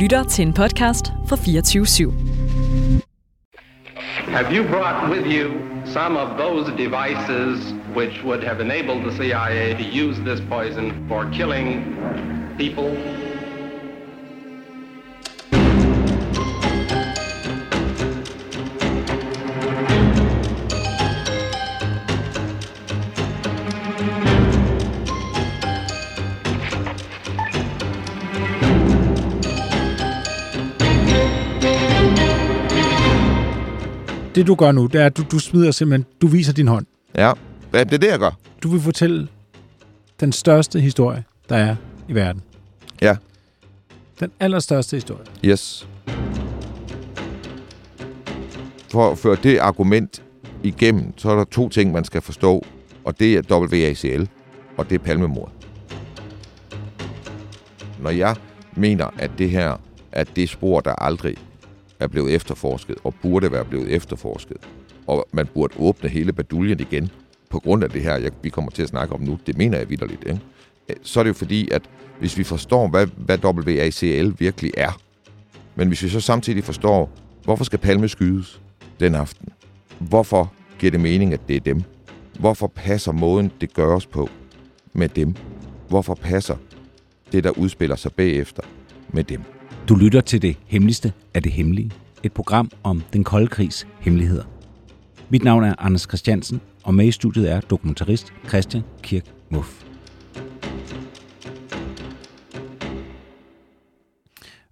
lytter til en podcast fra 24 /7. Have you brought with you some of those devices which would have enabled the CIA to use this poison for killing people? Det du gør nu, det er, at du, du smider simpelthen, du viser din hånd. Ja, Hvad, det er det, jeg gør. Du vil fortælle den største historie, der er i verden. Ja, Den allerstørste historie. yes. For at føre det argument igennem, så er der to ting, man skal forstå, og det er WACL, og det er palmemord. Når jeg mener, at det her er det spor, der aldrig er blevet efterforsket, og burde være blevet efterforsket, og man burde åbne hele baduljen igen, på grund af det her, jeg, vi kommer til at snakke om nu, det mener jeg vidderligt, ikke? Øh, så er det jo fordi, at hvis vi forstår, hvad, hvad WACL virkelig er, men hvis vi så samtidig forstår, hvorfor skal Palme skydes den aften? Hvorfor giver det mening, at det er dem? Hvorfor passer måden, det gøres på med dem? Hvorfor passer det, der udspiller sig bagefter med dem? Du lytter til det hemmeligste af det hemmelige. Et program om den kolde krigs hemmeligheder. Mit navn er Anders Christiansen, og med i studiet er dokumentarist Christian Kirk Muff.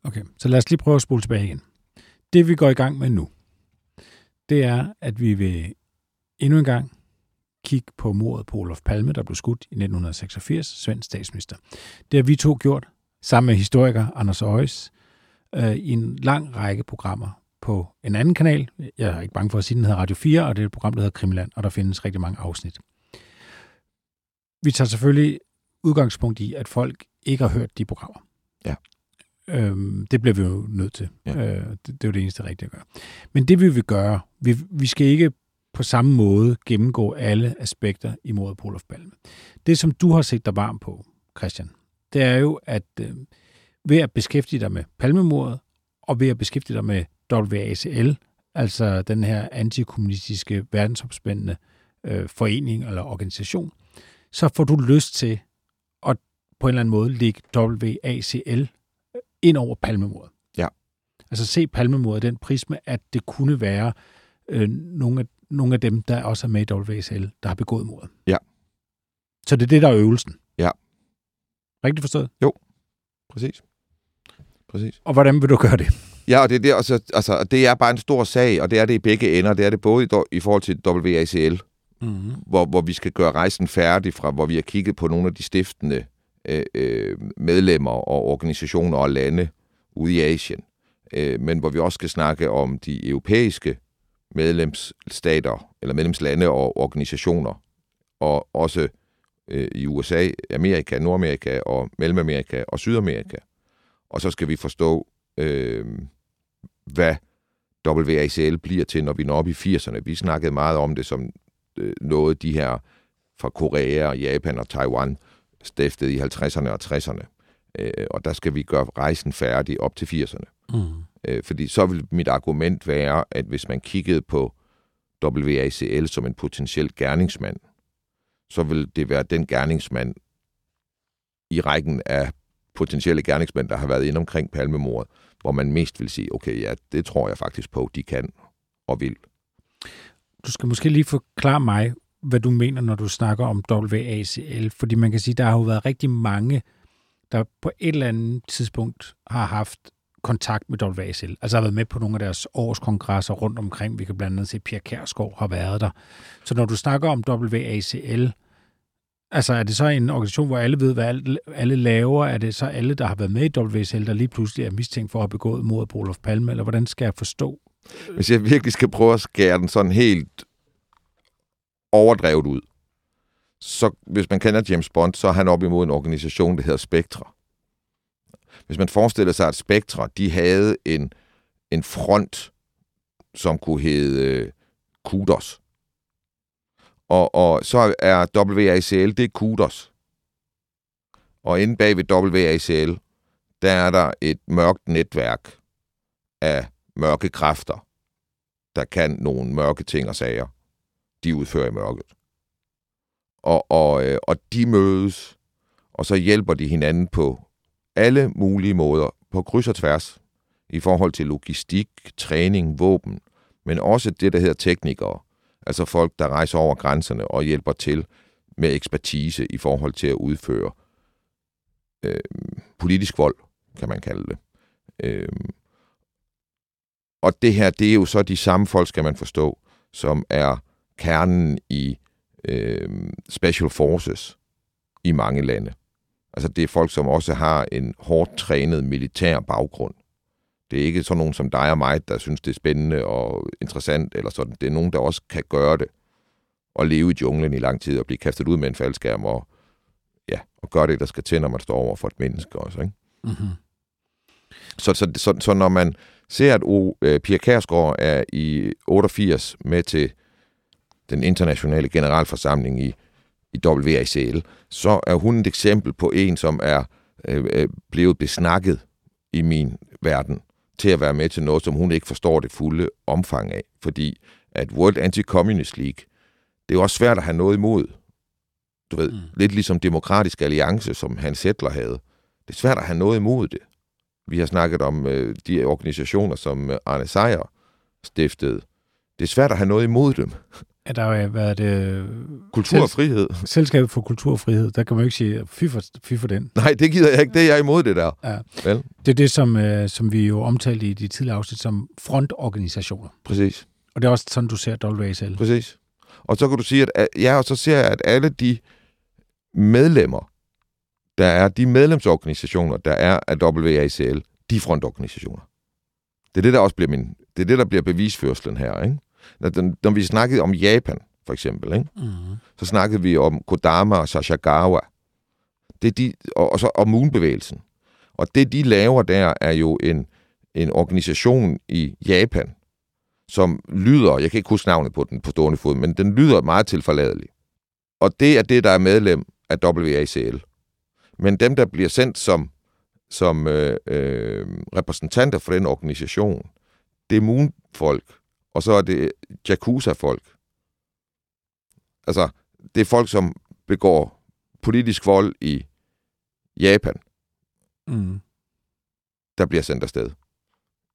Okay, så lad os lige prøve at spole tilbage igen. Det vi går i gang med nu, det er, at vi vil endnu en gang kigge på mordet på Olof Palme, der blev skudt i 1986, svensk statsminister. Det har vi to gjort, sammen med historiker Anders Øjes, øh, i en lang række programmer på en anden kanal. Jeg er ikke bange for at sige, den hedder Radio 4, og det er et program, der hedder Krimiland, og der findes rigtig mange afsnit. Vi tager selvfølgelig udgangspunkt i, at folk ikke har hørt de programmer. Ja. Øhm, det bliver vi jo nødt til. Ja. Øh, det, det er jo det eneste rigtige at gøre. Men det vi vil gøre, vi, vi skal ikke på samme måde gennemgå alle aspekter i mordet på Olof Palme. Det, som du har set dig varm på, Christian, det er jo, at øh, ved at beskæftige dig med palmemordet, og ved at beskæftige dig med WACL, altså den her antikommunistiske verdensomspændende øh, forening eller organisation, så får du lyst til at på en eller anden måde lægge WACL ind over palmemordet. Ja. Altså se palmemordet den prisme, at det kunne være øh, nogle, af, nogle af dem, der også er med i WACL, der har begået mordet. Ja. Så det er det, der er øvelsen. Ja. Rigtigt forstået? Præcis. Præcis. Og hvordan vil du gøre det? Ja, og det, er det, altså, altså, det er bare en stor sag, og det er det i begge ender. Det er det både i, i forhold til WACL, Mm-hmm. hvor, hvor vi skal gøre rejsen færdig fra, hvor vi har kigget på nogle af de stiftende øh, øh, medlemmer og organisationer og lande ude i Asien. Øh, men hvor vi også skal snakke om de europæiske medlemsstater, eller medlemslande og organisationer, og også øh, i USA, Amerika, Nordamerika og Mellemamerika og Sydamerika. Og så skal vi forstå, øh, hvad WACL bliver til, når vi når op i 80'erne. Vi snakkede meget om det som øh, noget, de her fra Korea, Japan og Taiwan stiftede i 50'erne og 60'erne. Øh, og der skal vi gøre rejsen færdig op til 80'erne. Mm. Øh, fordi så vil mit argument være, at hvis man kiggede på WACL som en potentiel gerningsmand, så vil det være den gerningsmand i rækken af potentielle gerningsmænd, der har været inde omkring palmemordet, hvor man mest vil sige, okay, ja, det tror jeg faktisk på, de kan og vil. Du skal måske lige forklare mig, hvad du mener, når du snakker om WACL, fordi man kan sige, der har jo været rigtig mange, der på et eller andet tidspunkt har haft kontakt med WACL, altså har været med på nogle af deres årskongresser rundt omkring. Vi kan blandt andet se, at Pia Kærsgaard har været der. Så når du snakker om WACL, altså er det så en organisation, hvor alle ved, hvad alle, alle laver? Er det så alle, der har været med i WACL, der lige pludselig er mistænkt for at have begået mordet på Olof Palme, eller hvordan skal jeg forstå? Hvis jeg virkelig skal prøve at skære den sådan helt overdrevet ud, så hvis man kender James Bond, så er han op imod en organisation, der hedder Spectre. Hvis man forestiller sig, at Spectre, de havde en, en front, som kunne hedde øh, Kudos. Og, og så er WACL, det er Kudos. Og inde bag ved WACL, der er der et mørkt netværk af mørke kræfter, der kan nogle mørke ting og sager, de udfører i mørket. Og, og, øh, og de mødes, og så hjælper de hinanden på alle mulige måder, på kryds og tværs, i forhold til logistik, træning, våben, men også det, der hedder teknikere, altså folk, der rejser over grænserne og hjælper til med ekspertise i forhold til at udføre øh, politisk vold, kan man kalde det. Øh, og det her, det er jo så de samme folk, skal man forstå, som er kernen i øh, Special Forces i mange lande. Altså det er folk, som også har en hårdt trænet militær baggrund. Det er ikke sådan nogen som dig og mig, der synes, det er spændende og interessant, eller sådan. Det er nogen, der også kan gøre det og leve i junglen i lang tid og blive kastet ud med en faldskærm og, ja, og gøre det, der skal til, når man står over for et menneske også. Ikke? Mm-hmm. Så, så, så, så når man ser, at o, uh, Pia Kærsgaard er i 88 med til den internationale generalforsamling i, i WACL, så er hun et eksempel på en, som er øh, blevet besnakket i min verden til at være med til noget, som hun ikke forstår det fulde omfang af. Fordi at World Anti-Communist League, det er jo også svært at have noget imod. Du ved, mm. lidt ligesom Demokratisk Alliance, som Hans Settler havde. Det er svært at have noget imod det. Vi har snakket om øh, de organisationer, som Arne Sejer stiftede. Det er svært at have noget imod dem. Er der jo været det... Kultur og frihed. Selskabet for kultur og frihed, der kan man jo ikke sige, fy for, fy for den. Nej, det gider jeg ikke. Det er jeg imod det der. Ja. Vel? Det er det, som, øh, som vi jo omtalte i de tidligere afsnit som frontorganisationer. Præcis. Og det er også sådan, du ser WASL. Præcis. Og så kan du sige, at ja, og så ser jeg, at alle de medlemmer, der er de medlemsorganisationer, der er af WACL, de frontorganisationer. Det er det, der også bliver min, det er det, der bliver bevisførselen her, ikke? Når, når vi snakkede om Japan, for eksempel, ikke? Mm. så snakkede vi om Kodama og Sashagawa. Det er de, og, og, så, og Moon-bevægelsen. Og det, de laver der, er jo en, en organisation i Japan, som lyder, jeg kan ikke huske navnet på den på stående fod, men den lyder meget tilforladelig. Og det er det, der er medlem af WACL. Men dem, der bliver sendt som, som øh, øh, repræsentanter for den organisation, det er Moon-folk, og så er det Yakuza-folk. Altså, det er folk, som begår politisk vold i Japan, mm. der bliver sendt afsted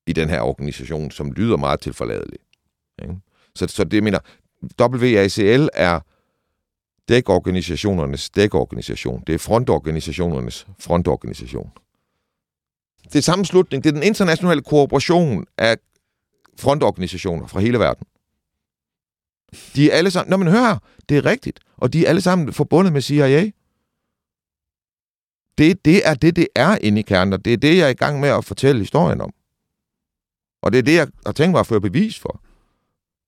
i den her organisation, som lyder meget tilforladelig. Ikke? Så, så det mener, WACL er dækorganisationernes dækorganisation. Det er frontorganisationernes frontorganisation. Det er sammenslutning, det er den internationale kooperation af frontorganisationer fra hele verden. De er alle sammen... Nå, men hør det er rigtigt. Og de er alle sammen forbundet med CIA. Det, det er det, det er inde i kernen, og det er det, jeg er i gang med at fortælle historien om. Og det er det, jeg har tænkt mig at føre bevis for.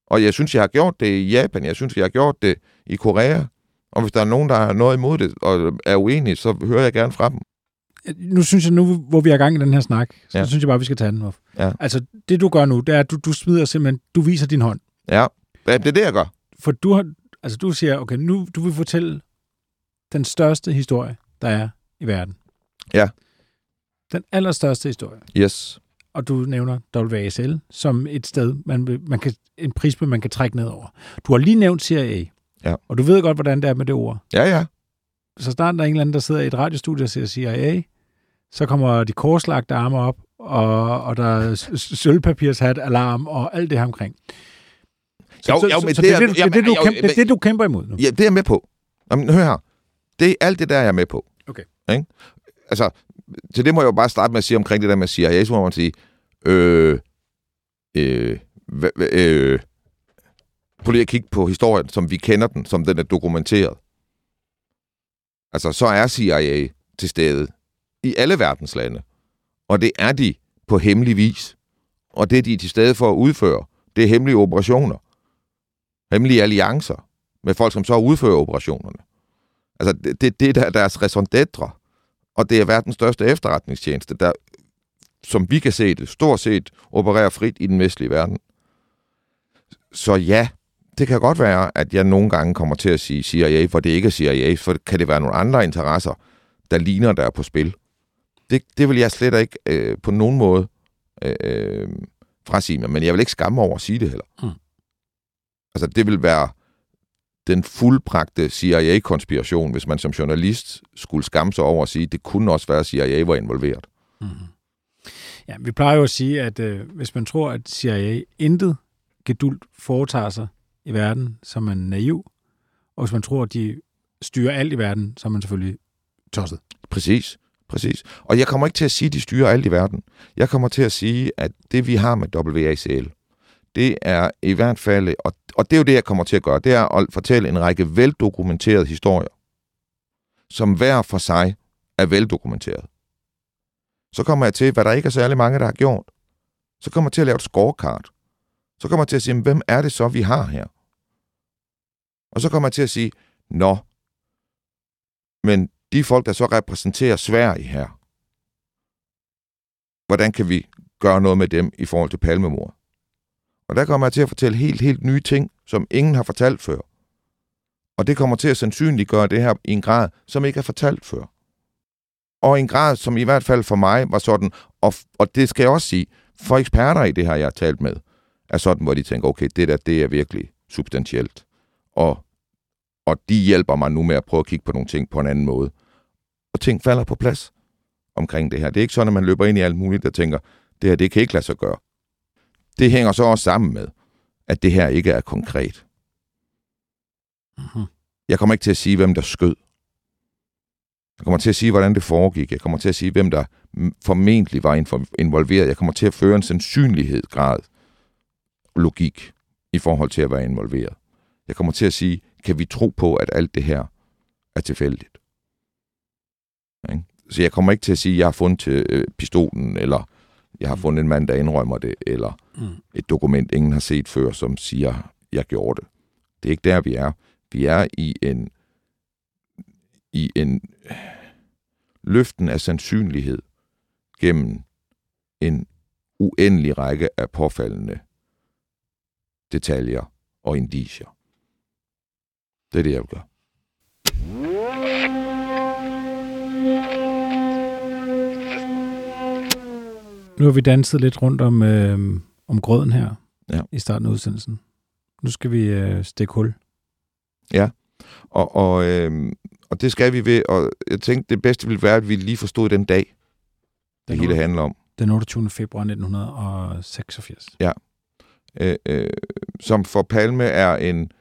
Og jeg synes, jeg har gjort det i Japan. Jeg synes, jeg har gjort det i Korea. Og hvis der er nogen, der har noget imod det og er uenige, så hører jeg gerne fra dem nu synes jeg, nu hvor vi er i gang i den her snak, så ja. synes jeg bare, vi skal tage den. Ja. Altså, det du gør nu, det er, at du, du smider simpelthen, du viser din hånd. Ja, det er det, jeg gør. For du har, altså du siger, okay, nu du vil fortælle den største historie, der er i verden. Ja. Den allerstørste historie. Yes. Og du nævner WASL som et sted, man, man kan, en prisme, man kan trække ned over. Du har lige nævnt CIA. Ja. Og du ved godt, hvordan det er med det ord. Ja, ja. Så snart der er en eller anden, der sidder i et radiostudie og siger CIA, så kommer de korslagte arme op, og, og der er sølvpapirshat, alarm og alt det her omkring. Så, jo, jo, men så, det, er, det, det, det, du kæmper, det er det, du kæmper imod nu? Ja, det er jeg med på. Jamen, hør her. Det er alt det der, jeg er med på. Okay. Ikke? Altså, til det må jeg jo bare starte med at sige omkring det der med CIA, så må man sige, øh, øh, øh, prøv lige at kigge på historien, som vi kender den, som den er dokumenteret. Altså, så er CIA til stede i alle verdens lande. Og det er de på hemmelig vis. Og det, de er til stede for at udføre, det er hemmelige operationer. Hemmelige alliancer med folk, som så udfører operationerne. Altså, det, det, det er deres raison d'être. Og det er verdens største efterretningstjeneste, der, som vi kan se det, stort set opererer frit i den vestlige verden. Så ja, det kan godt være, at jeg nogle gange kommer til at sige CIA, for det ikke er CIA, for kan det være nogle andre interesser, der ligner, der er på spil. Det, det vil jeg slet ikke øh, på nogen måde øh, øh, frasige mig, men jeg vil ikke skamme over at sige det heller. Mm. Altså, det vil være den fuldbragte CIA-konspiration, hvis man som journalist skulle skamme sig over at sige, det kunne også være, at CIA var involveret. Mm-hmm. Ja, vi plejer jo at sige, at øh, hvis man tror, at CIA intet gedult foretager sig i verden, så er man naiv. Og hvis man tror, at de styrer alt i verden, så er man selvfølgelig tosset. Præcis, præcis. Og jeg kommer ikke til at sige, at de styrer alt i verden. Jeg kommer til at sige, at det vi har med WACL, det er i hvert fald, og, og det er jo det, jeg kommer til at gøre, det er at fortælle en række veldokumenterede historier, som hver for sig er veldokumenteret. Så kommer jeg til, hvad der ikke er særlig mange, der har gjort. Så kommer jeg til at lave et scorecard. Så kommer jeg til at sige, hvem er det så, vi har her? Og så kommer jeg til at sige, nå, men de folk, der så repræsenterer Sverige her, hvordan kan vi gøre noget med dem i forhold til palmemor? Og der kommer jeg til at fortælle helt, helt nye ting, som ingen har fortalt før. Og det kommer til at sandsynliggøre det her i en grad, som ikke er fortalt før. Og en grad, som i hvert fald for mig var sådan, og, og det skal jeg også sige, for eksperter i det her, jeg har talt med, er sådan, hvor de tænker, okay, det der, det er virkelig substantielt. Og, og de hjælper mig nu med at prøve at kigge på nogle ting på en anden måde. Og ting falder på plads omkring det her. Det er ikke sådan, at man løber ind i alt muligt og tænker, det her, det kan ikke lade sig gøre. Det hænger så også sammen med, at det her ikke er konkret. Mm-hmm. Jeg kommer ikke til at sige, hvem der skød. Jeg kommer til at sige, hvordan det foregik. Jeg kommer til at sige, hvem der formentlig var involveret. Jeg kommer til at føre en sandsynlighedsgrad logik i forhold til at være involveret. Jeg kommer til at sige, kan vi tro på, at alt det her er tilfældigt? Så jeg kommer ikke til at sige, at jeg har fundet til øh, pistolen, eller jeg har fundet en mand, der indrømmer det, eller mm. et dokument, ingen har set før, som siger, jeg gjorde det. Det er ikke der, vi er. Vi er i en i en løften af sandsynlighed gennem en uendelig række af påfaldende detaljer og indicier. Det er det, jeg vil gøre. Nu har vi danset lidt rundt om, øh, om grøden her ja. i starten af udsendelsen. Nu skal vi øh, stikke hul. Ja, og, og, øh, og det skal vi ved, og jeg tænkte, det bedste ville være, at vi lige forstod den dag, det den hele handler om. Den 28. februar 1986. Ja, øh, øh, som for Palme er en,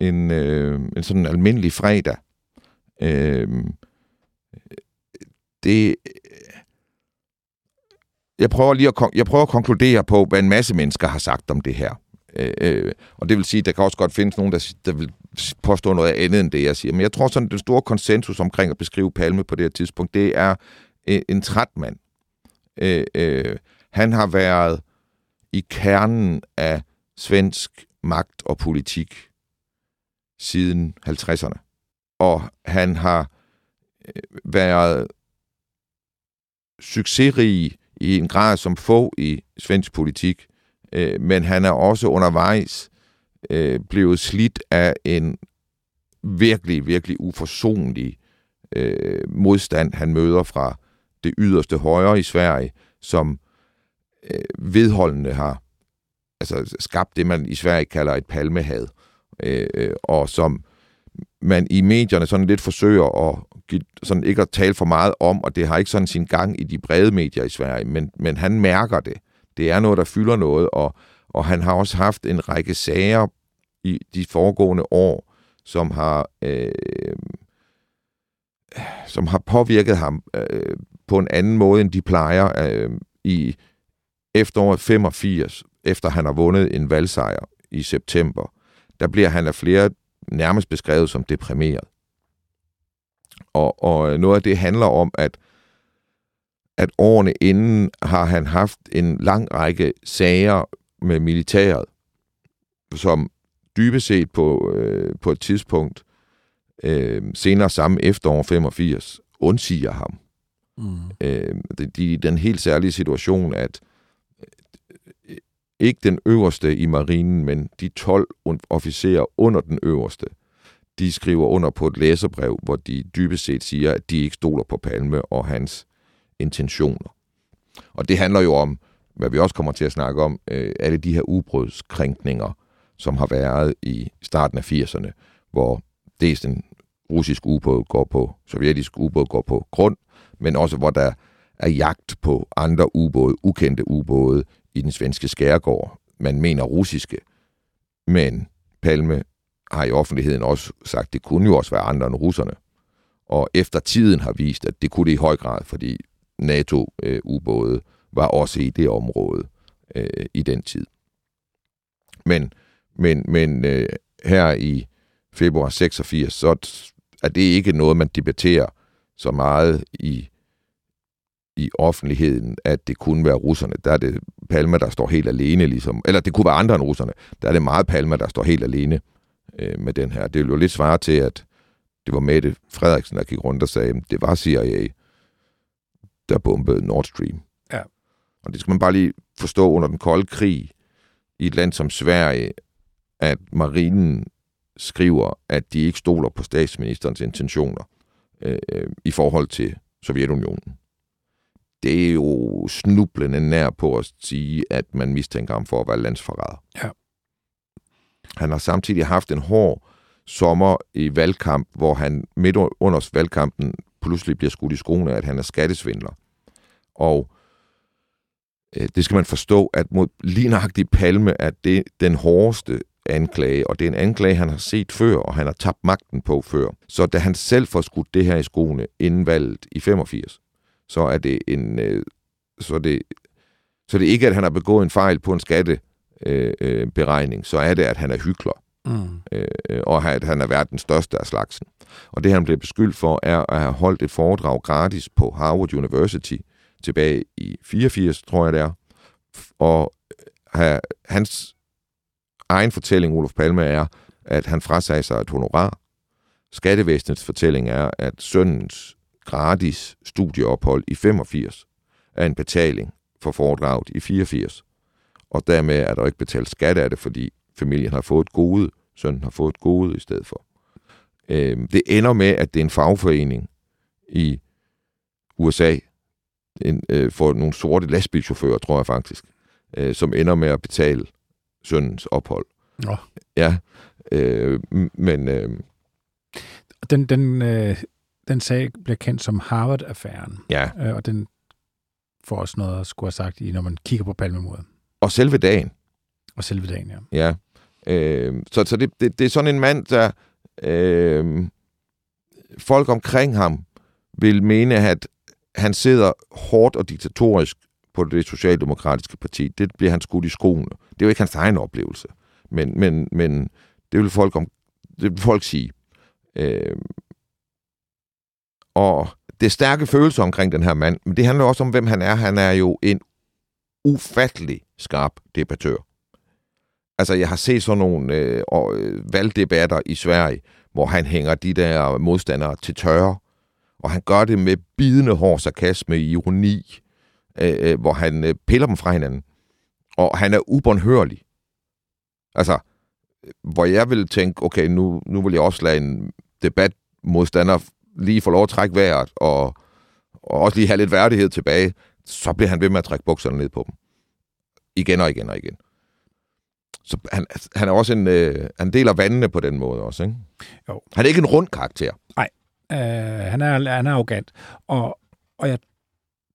en, øh, en sådan almindelig fredag. Øh, det, jeg prøver lige at, jeg prøver at konkludere på, hvad en masse mennesker har sagt om det her. Øh, øh og det vil sige, at der kan også godt findes nogen, der, der vil påstå noget andet end det, jeg siger. Men jeg tror sådan, den store konsensus omkring at beskrive Palme på det her tidspunkt, det er en, en træt mand. Øh, øh, han har været i kernen af svensk magt og politik siden 50'erne. Og han har øh, været succesrig i en grad som få i svensk politik, øh, men han er også undervejs øh, blevet slidt af en virkelig, virkelig uforsonlig øh, modstand, han møder fra det yderste højre i Sverige, som øh, vedholdende har altså, skabt det, man i Sverige kalder et palmehad, øh, øh og som man i medierne sådan lidt forsøger at sådan ikke at tale for meget om, og det har ikke sådan sin gang i de brede medier i Sverige, men, men han mærker det. Det er noget, der fylder noget, og, og han har også haft en række sager i de foregående år, som har, øh, som har påvirket ham øh, på en anden måde, end de plejer øh, i efteråret 85, efter han har vundet en valgsejr i september. Der bliver han af flere nærmest beskrevet som deprimeret. Og, og noget af det handler om, at, at årene inden har han haft en lang række sager med militæret, som dybest set på, øh, på et tidspunkt øh, senere samme efterår 85 undsiger ham. Mm. Øh, det, de, den helt særlige situation, at øh, ikke den øverste i marinen, men de 12 officerer under den øverste, de skriver under på et læserbrev, hvor de dybest set siger, at de ikke stoler på Palme og hans intentioner. Og det handler jo om, hvad vi også kommer til at snakke om, øh, alle de her ubrudskrænkninger, som har været i starten af 80'erne, hvor dels den russiske ubåd går på, sovjetisk ubåd går på grund, men også hvor der er jagt på andre ubåde, ukendte ubåde i den svenske skærgård. Man mener russiske, men Palme har i offentligheden også sagt, at det kunne jo også være andre end russerne. Og efter tiden har vist, at det kunne det i høj grad, fordi NATO-ubåde øh, var også i det område øh, i den tid. Men, men, men øh, her i februar 86, så er det ikke noget, man debatterer så meget i, i offentligheden, at det kunne være russerne. Der er det Palma, der står helt alene, ligesom. Eller det kunne være andre end russerne. Der er det meget Palma, der står helt alene øh, med den her. Det vil jo lidt svare til, at det var Mette Frederiksen, der gik rundt og sagde, det var CIA, der bombede Nord Stream. Ja. Og det skal man bare lige forstå under den kolde krig i et land som Sverige, at marinen skriver, at de ikke stoler på statsministerens intentioner øh, øh, i forhold til Sovjetunionen. Det er jo snublende nær på at sige, at man mistænker ham for at være landsforræder. Ja. Han har samtidig haft en hård sommer i valgkamp, hvor han midt under valgkampen pludselig bliver skudt i skoene, at han er skattesvindler. Og øh, det skal man forstå, at mod lige nøjagtigt Palme er det den hårdeste anklage, og det er en anklage, han har set før, og han har tabt magten på før. Så da han selv får skudt det her i skoene inden valget i 85, så er det en... Øh, så er det, så det er ikke, at han har begået en fejl på en skatteberegning, øh, øh, så er det, at han er hykler. Mm. Øh, og at han er været den største af slagsen. Og det, han blev beskyldt for, er at have holdt et foredrag gratis på Harvard University tilbage i 84, tror jeg det er. Og have, hans egen fortælling, Olof Palme, er, at han frasagde sig et honorar. Skattevæsenets fortælling er, at søndens gratis studieophold i 85 er en betaling for foredraget i 84. Og dermed er der ikke betalt skat af det, fordi familien har fået et gode, sønnen har fået et gode i stedet for. Øh, det ender med, at det er en fagforening i USA, en, øh, for nogle sorte lastbilchauffører, tror jeg faktisk, øh, som ender med at betale sønnens ophold. Nå. Ja, øh, men... Øh, den, den, øh, den sag bliver kendt som Harvard-affæren. Ja. Øh, og den får også noget at skulle have sagt i, når man kigger på palmemordet. Og selve dagen. Og selve dagen, ja. Ja. Øh, så så det, det, det er sådan en mand, der... Øh, folk omkring ham vil mene, at han sidder hårdt og diktatorisk på det socialdemokratiske parti. Det bliver han skudt i skoene. Det er jo ikke hans egen oplevelse. Men, men, men det vil folk, om, det vil folk sige. Øh, og det stærke følelse omkring den her mand, men det handler også om, hvem han er. Han er jo en ufattelig skarp debattør. Altså, jeg har set sådan nogle øh, øh, valgdebatter i Sverige, hvor han hænger de der modstandere til tørre, og han gør det med bidende hård sarkasme, ironi, øh, øh, hvor han øh, piller dem fra hinanden. Og han er ubåndhørlig. Altså, øh, hvor jeg vil tænke, okay, nu, nu vil jeg også lade en debatmodstander lige få lov at trække vejret, og, og også lige have lidt værdighed tilbage, så bliver han ved med at trække bukserne ned på dem. Igen og igen og igen. Så han, han er også en, øh, han deler vandene på den måde også, ikke? Jo. Han er ikke en rund karakter. Nej, øh, han, er, han er arrogant. Og, og jeg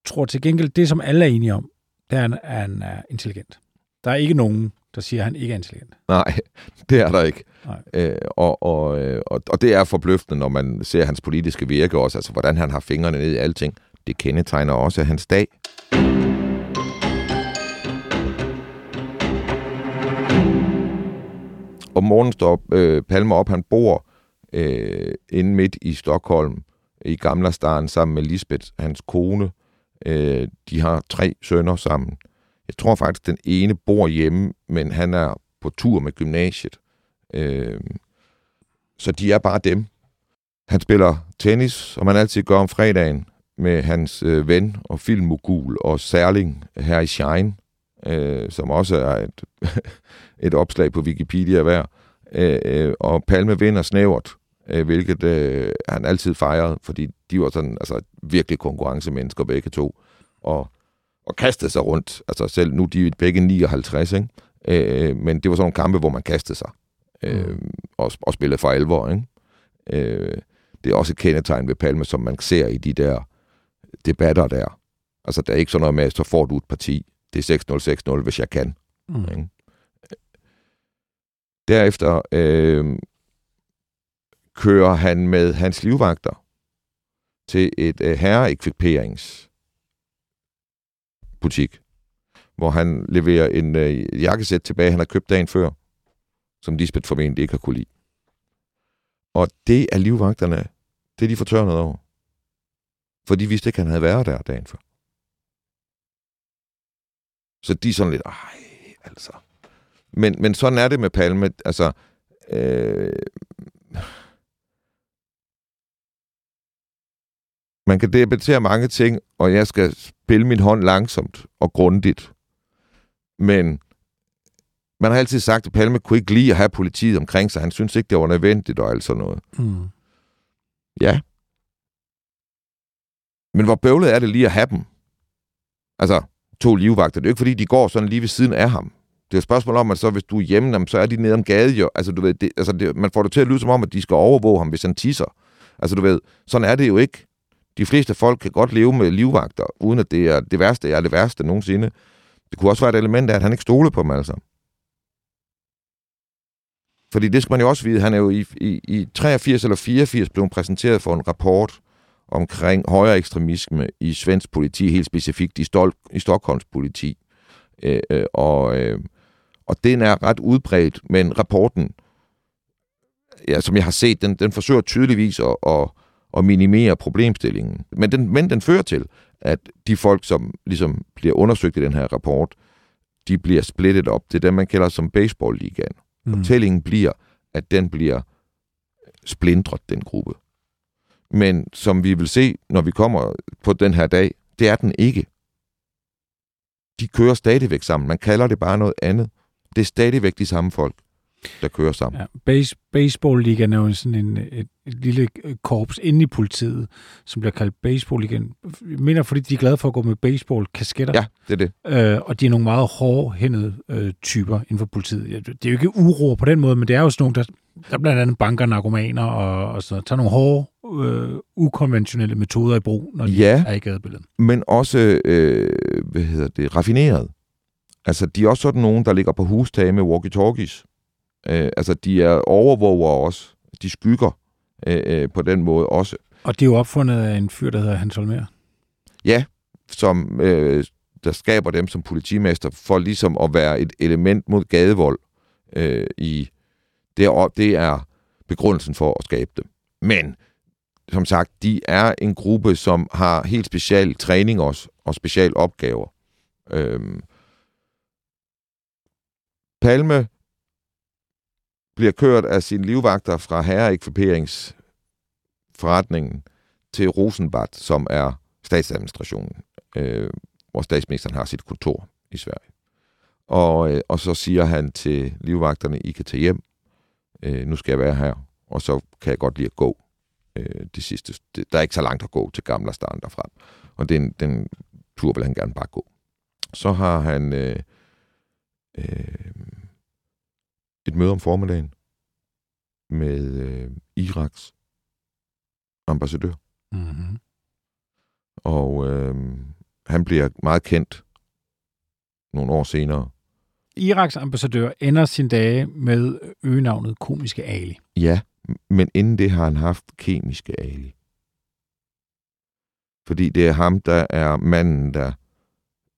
tror til gengæld, det som alle er enige om, det er, at han er intelligent. Der er ikke nogen, der siger, at han ikke er intelligent. Nej, det er der ikke. Nej. Øh, og, og, øh, og, og det er forbløffende, når man ser hans politiske virke også, altså hvordan han har fingrene ned i alting. Det kendetegner også hans dag. Om morgenen står øh, Palmer op, han bor øh, inde midt i Stockholm, i Gamla sammen med Lisbeth, hans kone. Øh, de har tre sønner sammen. Jeg tror faktisk, den ene bor hjemme, men han er på tur med gymnasiet. Øh, så de er bare dem. Han spiller tennis, som han altid gør om fredagen, med hans øh, ven og filmmogul og særling her i Shine, øh, som også er et, et opslag på Wikipedia hver. Øh, øh, og Palme vinder snævert øh, hvilket øh, han altid fejrede, fordi de var sådan altså, virkelig konkurrencemennesker begge to, og, og kastede sig rundt. Altså selv nu de er begge 59, ikke? Øh, men det var sådan nogle kampe, hvor man kastede sig øh, og, og spillede for alvor. Ikke? Øh, det er også et kendetegn ved Palme, som man ser i de der debatter der. Altså, der er ikke sådan noget med, at så får du et parti. Det er 6-0, 6-0, hvis jeg kan. Mm. Ikke? Derefter øh, kører han med hans livvagter til et øh, butik, hvor han leverer en øh, jakkesæt tilbage, han har købt dagen før, som Lisbeth formentlig ikke har kunne lide. Og det er livvagterne, det er de fortørnet over. For de vidste ikke, at han havde været der dagen før. Så de er sådan lidt, ej, altså. Men, men sådan er det med Palme. Altså, øh, man kan debattere mange ting, og jeg skal spille min hånd langsomt og grundigt. Men man har altid sagt, at Palme kunne ikke lide at have politiet omkring sig. Han synes ikke, det var nødvendigt og alt sådan noget. Mm. Ja. Men hvor bøvlet er det lige at have dem? Altså, to livvagter. Det er jo ikke, fordi de går sådan lige ved siden af ham. Det er et spørgsmål om, at så hvis du er hjemme, jamen, så er de nede om gaden jo. Altså, du ved, det, altså det, man får det til at lyde som om, at de skal overvåge ham, hvis han tisser. Altså, du ved, sådan er det jo ikke. De fleste folk kan godt leve med livvagter, uden at det er det værste, er det værste nogensinde. Det kunne også være et element af, at han ikke stole på dem, altså. Fordi det skal man jo også vide, han er jo i, i, i 83 eller 84 blevet præsenteret for en rapport omkring højere ekstremisme i svensk politi, helt specifikt i, Stol i Stockholms politi. Øh, øh, og, øh, og den er ret udbredt, men rapporten, ja, som jeg har set, den, den forsøger tydeligvis at, at, at minimere problemstillingen. Men den, men den fører til, at de folk, som ligesom bliver undersøgt i den her rapport, de bliver splittet op. Det er det, man kalder som baseball-ligaen. Mm. Fortællingen bliver, at den bliver splindret, den gruppe. Men som vi vil se, når vi kommer på den her dag, det er den ikke. De kører stadigvæk sammen. Man kalder det bare noget andet. Det er stadigvæk de samme folk der kører sammen. Ja, base, Baseball-ligaen er jo sådan en, et, et lille korps inde i politiet, som bliver kaldt Baseball-ligaen. Jeg mener, fordi de er glade for at gå med baseball-kasketter. Ja, det er det. Øh, og de er nogle meget hårdhændede øh, typer inden for politiet. Det er jo ikke uro på den måde, men det er jo sådan nogle, der, der blandt andet banker narkomaner og, og så tager nogle hårde, øh, ukonventionelle metoder i brug, når de ja, er i gadebilledet. men også, øh, hvad hedder det, raffineret. Altså, de er også sådan nogen, der ligger på hustage med walkie-talkies Øh, altså, de er overvåger også. De skygger øh, øh, på den måde også. Og det er jo opfundet af en fyr, der hedder Hans Holmer. Ja, som øh, der skaber dem som politimester for ligesom at være et element mod gadevold øh, i det er, det er begrundelsen for at skabe dem. Men som sagt, de er en gruppe, som har helt special træning også, og special opgaver. Øhm, Palme bliver kørt af sine livvagter fra herreekviperingsforretningen til Rosenbad, som er statsadministrationen, øh, hvor statsministeren har sit kontor i Sverige. Og, øh, og så siger han til livvagterne, I kan tage hjem, øh, nu skal jeg være her, og så kan jeg godt lide at gå øh, de sidste. Det, der er ikke så langt at gå til Gamla Stan derfra. Og den, den tur vil han gerne bare gå. Så har han øh, øh, et møde om formiddagen med øh, Iraks ambassadør. Mm-hmm. Og øh, han bliver meget kendt nogle år senere. Iraks ambassadør ender sin dage med øgenavnet Komiske Ali. Ja, men inden det har han haft Kemiske Ali. Fordi det er ham, der er manden, der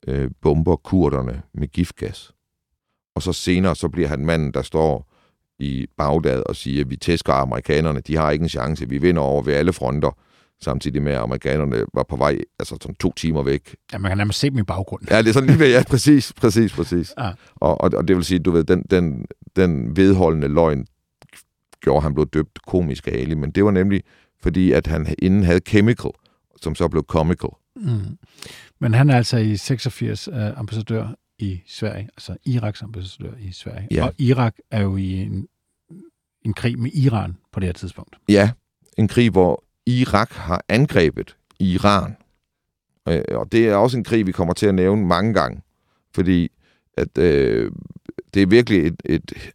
øh, bomber kurderne med giftgas og så senere så bliver han manden, der står i Bagdad og siger, at vi tæsker amerikanerne, de har ikke en chance, vi vinder over ved alle fronter, samtidig med, at amerikanerne var på vej, altså sådan to timer væk. Ja, man kan nærmest se dem i baggrunden. Ja, det er sådan lige ved, ja, præcis, præcis, præcis. Ja. Og, og, og, det vil sige, du ved, den, den, den vedholdende løgn gjorde, han blev døbt komisk Ali, men det var nemlig, fordi at han inden havde Chemical, som så blev Comical. Mm. Men han er altså i 86 uh, øh, ambassadør i Sverige, altså Iraks ambassadør i Sverige. Ja. Og Irak er jo i en en krig med Iran på det her tidspunkt. Ja, en krig, hvor Irak har angrebet Iran. Øh, og det er også en krig, vi kommer til at nævne mange gange, fordi at øh, det er virkelig et, et...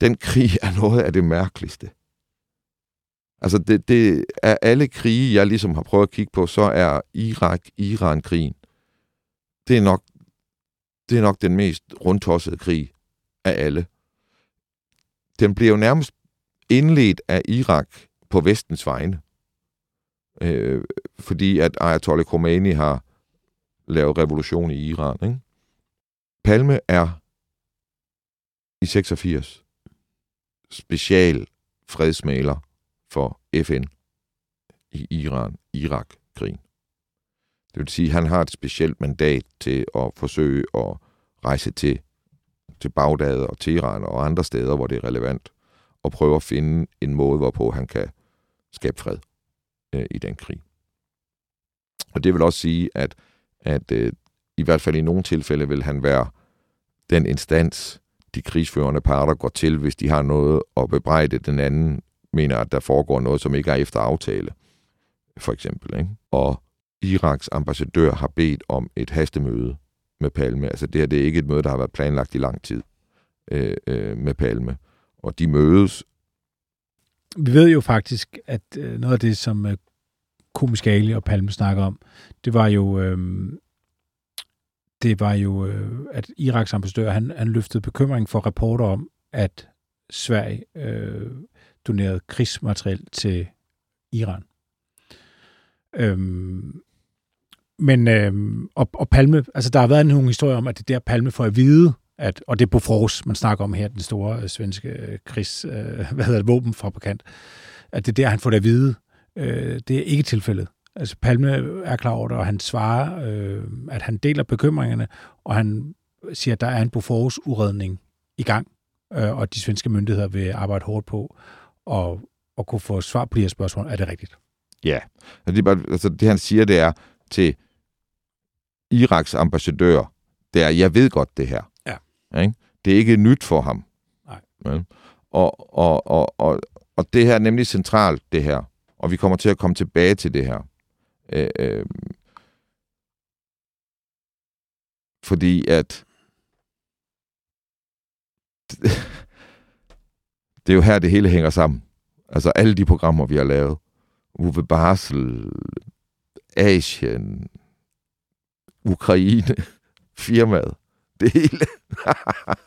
Den krig er noget af det mærkeligste. Altså, det, det er alle krige, jeg ligesom har prøvet at kigge på, så er Irak-Iran-krigen, det er nok det er nok den mest rundtossede krig af alle. Den bliver jo nærmest indledt af Irak på vestens vegne. Øh, fordi at Ayatollah Khomeini har lavet revolution i Iran. Ikke? Palme er i 86 special fredsmaler for FN i Iran-Irak-krigen. Det vil sige, at han har et specielt mandat til at forsøge at rejse til, til Bagdad og Teheran og andre steder, hvor det er relevant, og prøve at finde en måde, hvorpå han kan skabe fred øh, i den krig. Og det vil også sige, at, at øh, i hvert fald i nogle tilfælde vil han være den instans, de krigsførende parter går til, hvis de har noget at bebrejde den anden, mener, at der foregår noget, som ikke er efter aftale, for eksempel. Ikke? Og Iraks ambassadør har bedt om et hastemøde med Palme. Altså det her det er ikke et møde, der har været planlagt i lang tid øh, øh, med Palme. Og de mødes. Vi ved jo faktisk, at øh, noget af det, som øh, Komisk Ali og Palme snakker om, det var jo, øh, det var jo, øh, at Iraks ambassadør, han, han løftede bekymring for rapporter om, at Sverige øh, donerede krigsmateriel til Iran. Øhm, men, øh, og, og Palme, altså der har været nogle historier om, at det der Palme får at vide, at, og det er Bofors, man snakker om her, den store øh, svenske øh, krigs, øh, hvad hedder det, våbenfabrikant, at det der, han får det at vide. Øh, det er ikke tilfældet. Altså Palme er klar over det, og han svarer, øh, at han deler bekymringerne, og han siger, at der er en Bofors-uredning i gang, øh, og de svenske myndigheder vil arbejde hårdt på at, at kunne få svar på de her spørgsmål. Er det rigtigt? Ja. Altså, det, er bare, altså, det han siger, det er til Iraks ambassadør, det er, jeg ved godt det her. Ja. Ikke? Det er ikke nyt for ham. Nej. Ja? Og, og, og, og, og det her er nemlig centralt, det her. Og vi kommer til at komme tilbage til det her. Øh, øh, fordi at det er jo her, det hele hænger sammen. Altså alle de programmer, vi har lavet. Uwe Basel, Asien, Ukraine, firmaet, det hele.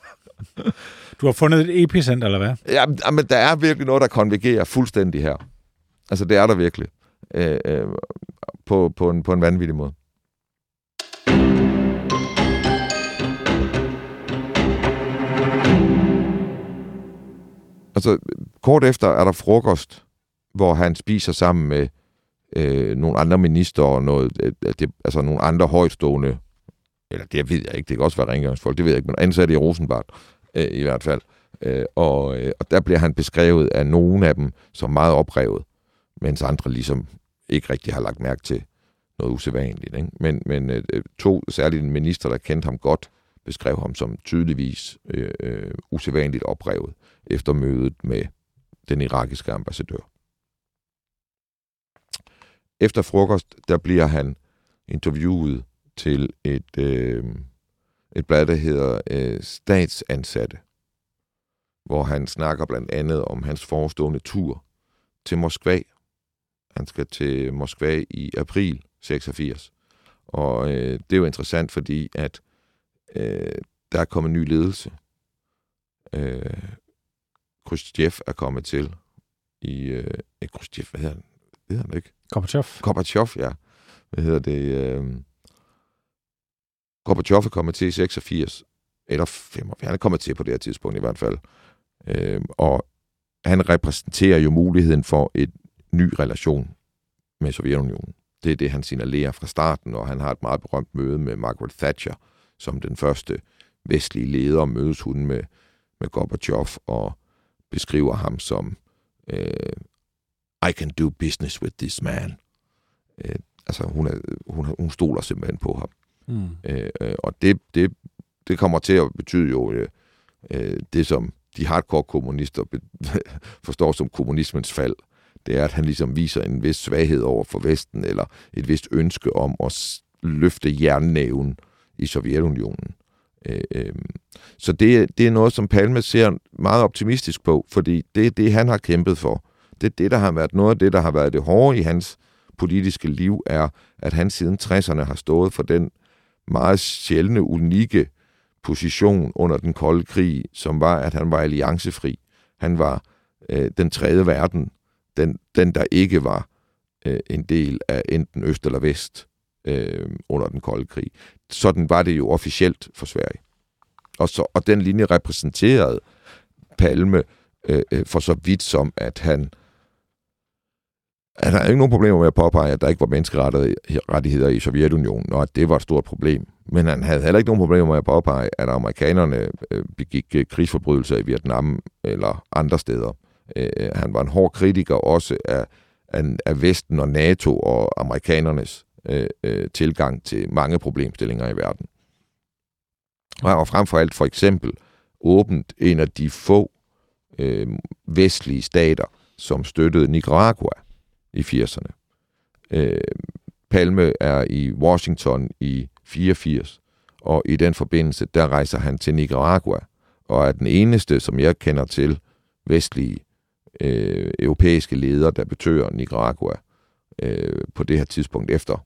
du har fundet et epicenter, eller hvad? Ja, men der er virkelig noget, der konvergerer fuldstændig her. Altså, det er der virkelig. Øh, øh, på, på, en, på en vanvittig måde. Altså, kort efter er der frokost, hvor han spiser sammen med øh, nogle andre minister og noget, øh, det, altså nogle andre højtstående, eller det ved jeg ikke, det kan også være rengøringsfolk, det ved jeg ikke, men ansatte i Rosenbart øh, i hvert fald. Øh, og, øh, og der bliver han beskrevet af nogle af dem som meget oprevet, mens andre ligesom ikke rigtig har lagt mærke til noget usædvanligt. Ikke? Men, men øh, øh to, særligt en minister, der kendte ham godt, beskrev ham som tydeligvis øh, øh, usædvanligt oprevet efter mødet med den irakiske ambassadør. Efter frokost, der bliver han interviewet til et, øh, et blad, der hedder øh, Statsansatte, hvor han snakker blandt andet om hans forestående tur til Moskva. Han skal til Moskva i april 86. Og øh, det er jo interessant, fordi at øh, der er kommet ny ledelse. Øh, Khrushchev er kommet til i... Øh, eh, Khrushchev, hvad hedder han? Det hedder han ikke. Gorbachev. Gorbachev, ja. Hvad hedder det? Øh... Gorbachev er kommet til i 86, eller 85. Han er kommet til på det her tidspunkt i hvert fald. Øh, og han repræsenterer jo muligheden for et ny relation med Sovjetunionen. Det er det, han signalerer fra starten, og han har et meget berømt møde med Margaret Thatcher, som den første vestlige leder, mødes hun med, med Gorbachev og beskriver ham som øh, i can do business with this man. Øh, altså, hun, er, hun, hun stoler simpelthen på ham. Mm. Øh, og det, det, det kommer til at betyde jo øh, øh, det, som de hardcore kommunister forstår som kommunismens fald, det er, at han ligesom viser en vis svaghed over for Vesten, eller et vist ønske om at løfte jernnæven i Sovjetunionen. Øh, øh. Så det, det er noget, som Palme ser meget optimistisk på, fordi det er det, han har kæmpet for. Det er det, der har været noget af det, der har været det hårde i hans politiske liv, er, at han siden 60'erne har stået for den meget sjældne, unikke position under den kolde krig, som var, at han var alliancefri. Han var øh, den tredje verden, den, den der ikke var øh, en del af enten øst eller vest øh, under den kolde krig. Sådan var det jo officielt for Sverige. Og, så, og den linje repræsenterede Palme øh, øh for så vidt som, at han Altså, han er ikke nogen problemer med at påpege, at der ikke var menneskerettigheder i Sovjetunionen, og at det var et stort problem. Men han havde heller ikke nogen problemer med at påpege, at amerikanerne øh, begik øh, krigsforbrydelser i Vietnam eller andre steder. Øh, han var en hård kritiker også af, af, Vesten og NATO og amerikanernes tilgang til mange problemstillinger i verden. Og han var frem for alt for eksempel åbent en af de få øh, vestlige stater, som støttede Nicaragua i 80'erne. Øh, Palme er i Washington i 84, og i den forbindelse, der rejser han til Nicaragua, og er den eneste, som jeg kender til, vestlige øh, europæiske leder, der betøger Nicaragua øh, på det her tidspunkt efter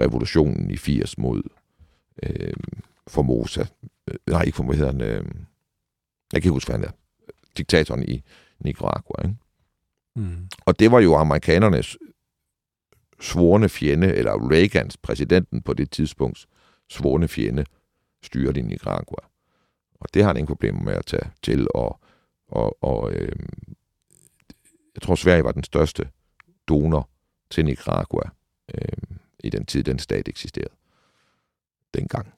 revolutionen i 80 mod øh, Formosa. Øh, nej, ikke Formosa, hedder han, øh, jeg kan ikke huske, hvad han er. Diktatoren i Nicaragua, ikke? Mm. Og det var jo amerikanernes svorne fjende, eller Reagans, præsidenten på det tidspunkt, svorne fjende, styret i Nicaragua. Og det har han ingen problemer med at tage til, og, og, og øh, jeg tror, Sverige var den største donor til Nicaragua øh, i den tid, den stat eksisterede dengang.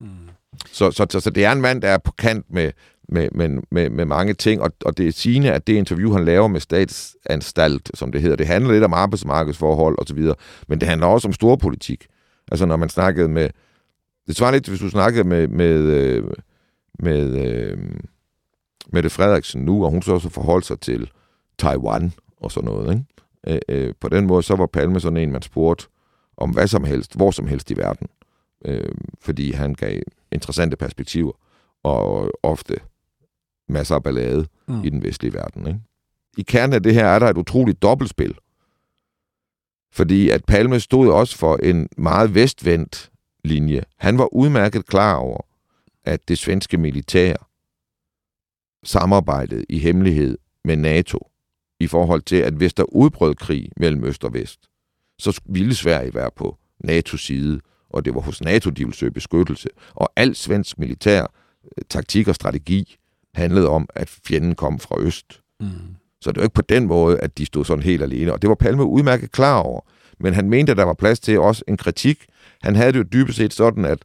Mm. Så, så, så, så det er en mand, der er på kant med, med, med, med, med mange ting, og, og det er sigende, at det interview, han laver med statsanstalt, som det hedder, det handler lidt om arbejdsmarkedsforhold osv., men det handler også om storpolitik. Altså når man snakkede med, det svarer lidt, hvis du snakkede med, med, øh, med, med Mette Frederiksen nu, og hun så også forholdt sig til Taiwan og sådan noget. Ikke? Øh, øh, på den måde, så var Palme sådan en, man spurgte om hvad som helst, hvor som helst i verden. Øh, fordi han gav interessante perspektiver, og ofte masser af ballade mm. i den vestlige verden. Ikke? I kernen af det her er der et utroligt dobbeltspil. Fordi at Palme stod også for en meget vestvendt linje. Han var udmærket klar over, at det svenske militær samarbejdede i hemmelighed med NATO i forhold til, at hvis der udbrød krig mellem Øst og Vest, så ville Sverige være på NATO's side, og det var hos NATO, de ville søge beskyttelse. Og alt svensk militær taktik og strategi handlede om, at fjenden kom fra øst. Mm. Så det var ikke på den måde, at de stod sådan helt alene. Og det var Palme udmærket klar over. Men han mente, at der var plads til også en kritik. Han havde det jo dybest set sådan, at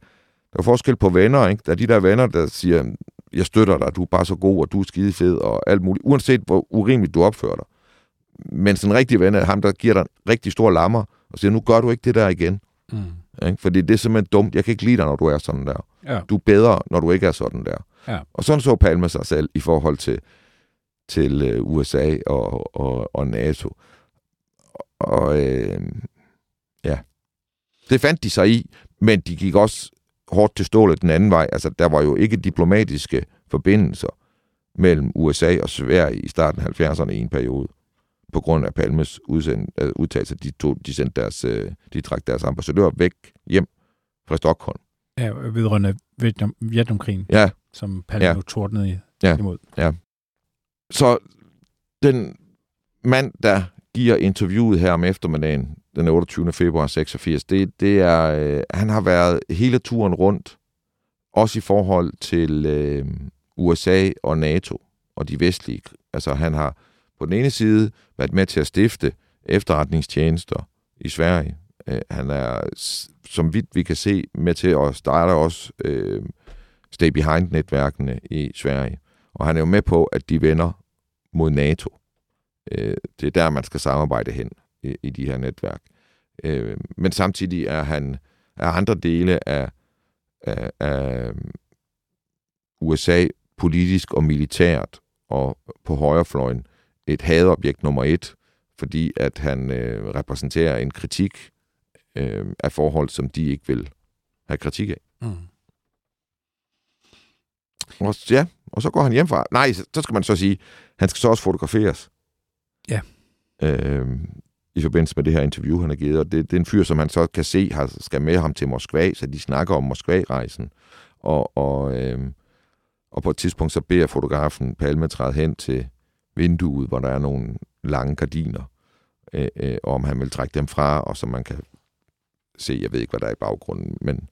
der var forskel på venner. Ikke? Der er de der venner, der siger, jeg støtter dig, du er bare så god, og du er skide fed, og alt muligt. Uanset hvor urimeligt du opfører dig. Men sådan en rigtig ven er ham, der giver dig en rigtig stor lammer, og siger, nu gør du ikke det der igen. Mm. Ikke? Fordi det er simpelthen dumt. Jeg kan ikke lide dig, når du er sådan der. Ja. Du er bedre, når du ikke er sådan der. Ja. Og sådan så Palme sig selv i forhold til, til uh, USA og, og, og NATO. Og øh, ja, det fandt de sig i, men de gik også hårdt til stålet den anden vej. Altså, der var jo ikke diplomatiske forbindelser mellem USA og Sverige i starten af 70'erne i en periode på grund af Palmes udsend, uh, udtalelse. De, tog, de, sendte deres, uh, de trak deres ambassadør væk hjem fra Stockholm. Ja, vedrørende Vietnam, Vietnamkrigen, ja. Som Palme ja. tordnede ja. imod. Ja. Så den mand, der giver interviewet her om eftermiddagen, den 28. februar 86, det, det er, øh, han har været hele turen rundt, også i forhold til øh, USA og NATO og de vestlige. Altså han har på den ene side været med til at stifte efterretningstjenester i Sverige. Øh, han er, som vidt vi kan se, med til at starte også øh, Stay Behind-netværkene i Sverige. Og han er jo med på, at de vender mod NATO. Øh, det er der, man skal samarbejde hen i, i de her netværk. Øh, men samtidig er han er andre dele af, af, af USA politisk og militært og på højrefløjen et hadobjekt nummer et, fordi at han øh, repræsenterer en kritik øh, af forhold, som de ikke vil have kritik af. Mm. Og, ja, og så går han hjem fra... Nej, så skal man så sige, han skal så også fotograferes. Ja. Øh, I forbindelse med det her interview, han har givet. Og det, det er en fyr, som han så kan se, har, skal med ham til Moskva, så de snakker om Moskva-rejsen. Og, og, øh, og på et tidspunkt, så beder fotografen Palme træde hen til vinduet, hvor der er nogle lange gardiner, øh, øh, og om han vil trække dem fra, og så man kan se, jeg ved ikke, hvad der er i baggrunden, men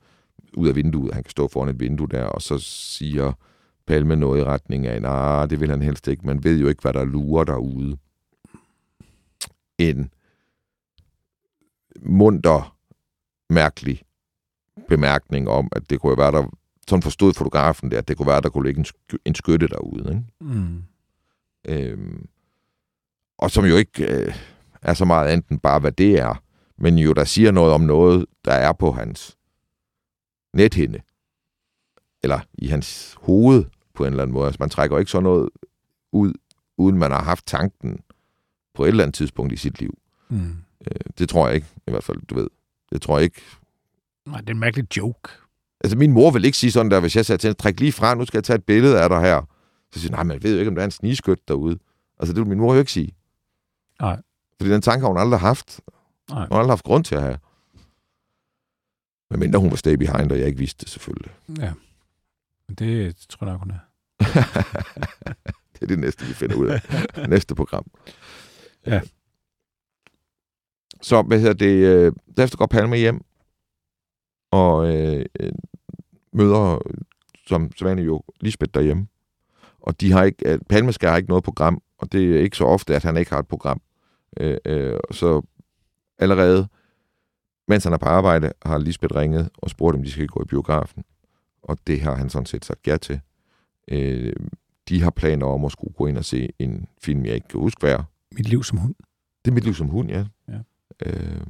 ud af vinduet, han kan stå foran et vindue der, og så siger Palme noget i retning af, nej, det vil han helst ikke, man ved jo ikke, hvad der lurer derude. En munter, mærkelig bemærkning om, at det kunne være, der sådan forstod fotografen det, at det kunne være, der kunne ligge en, sk- en skytte derude. Ikke? Mm. Øhm, og som jo ikke øh, er så meget enten bare, hvad det er, men jo der siger noget om noget, der er på hans nethinde. Eller i hans hoved på en eller anden måde. Altså, man trækker ikke sådan noget ud, uden man har haft tanken på et eller andet tidspunkt i sit liv. Mm. Øh, det tror jeg ikke, i hvert fald, du ved. Det tror jeg ikke. Nej, det er en mærkelig joke. Altså, min mor vil ikke sige sådan der, hvis jeg sagde til hende, træk lige fra, nu skal jeg tage et billede af dig her. Så siger nej, men jeg ved jo ikke, om der er en snigskyt derude. Altså, det vil min mor jo ikke sige. Nej. Fordi den tanke har hun aldrig haft. Nej. Hun har aldrig haft grund til at have. Men mindre hun var stay behind, og jeg ikke vidste det selvfølgelig. Ja. Men det tror jeg nok, hun er. det er det næste, vi finder ud af. næste program. Ja. Så, hvad hedder det, øh, derefter går Palme hjem, og øh, øh, møder, som sædvanligt jo, Lisbeth derhjemme. Og de har ikke, øh, Palme skal have ikke noget program, og det er ikke så ofte, at han ikke har et program. Øh, øh, så allerede, mens han er på arbejde, har Lisbeth ringet og spurgt, om de skal gå i biografen. Og det har han sådan set sagt ja til. Øh, de har planer om at skulle gå ind og se en film, jeg ikke kan huske hvad. Mit liv som hund, Det er mit liv som hund, ja. Ja. Øh,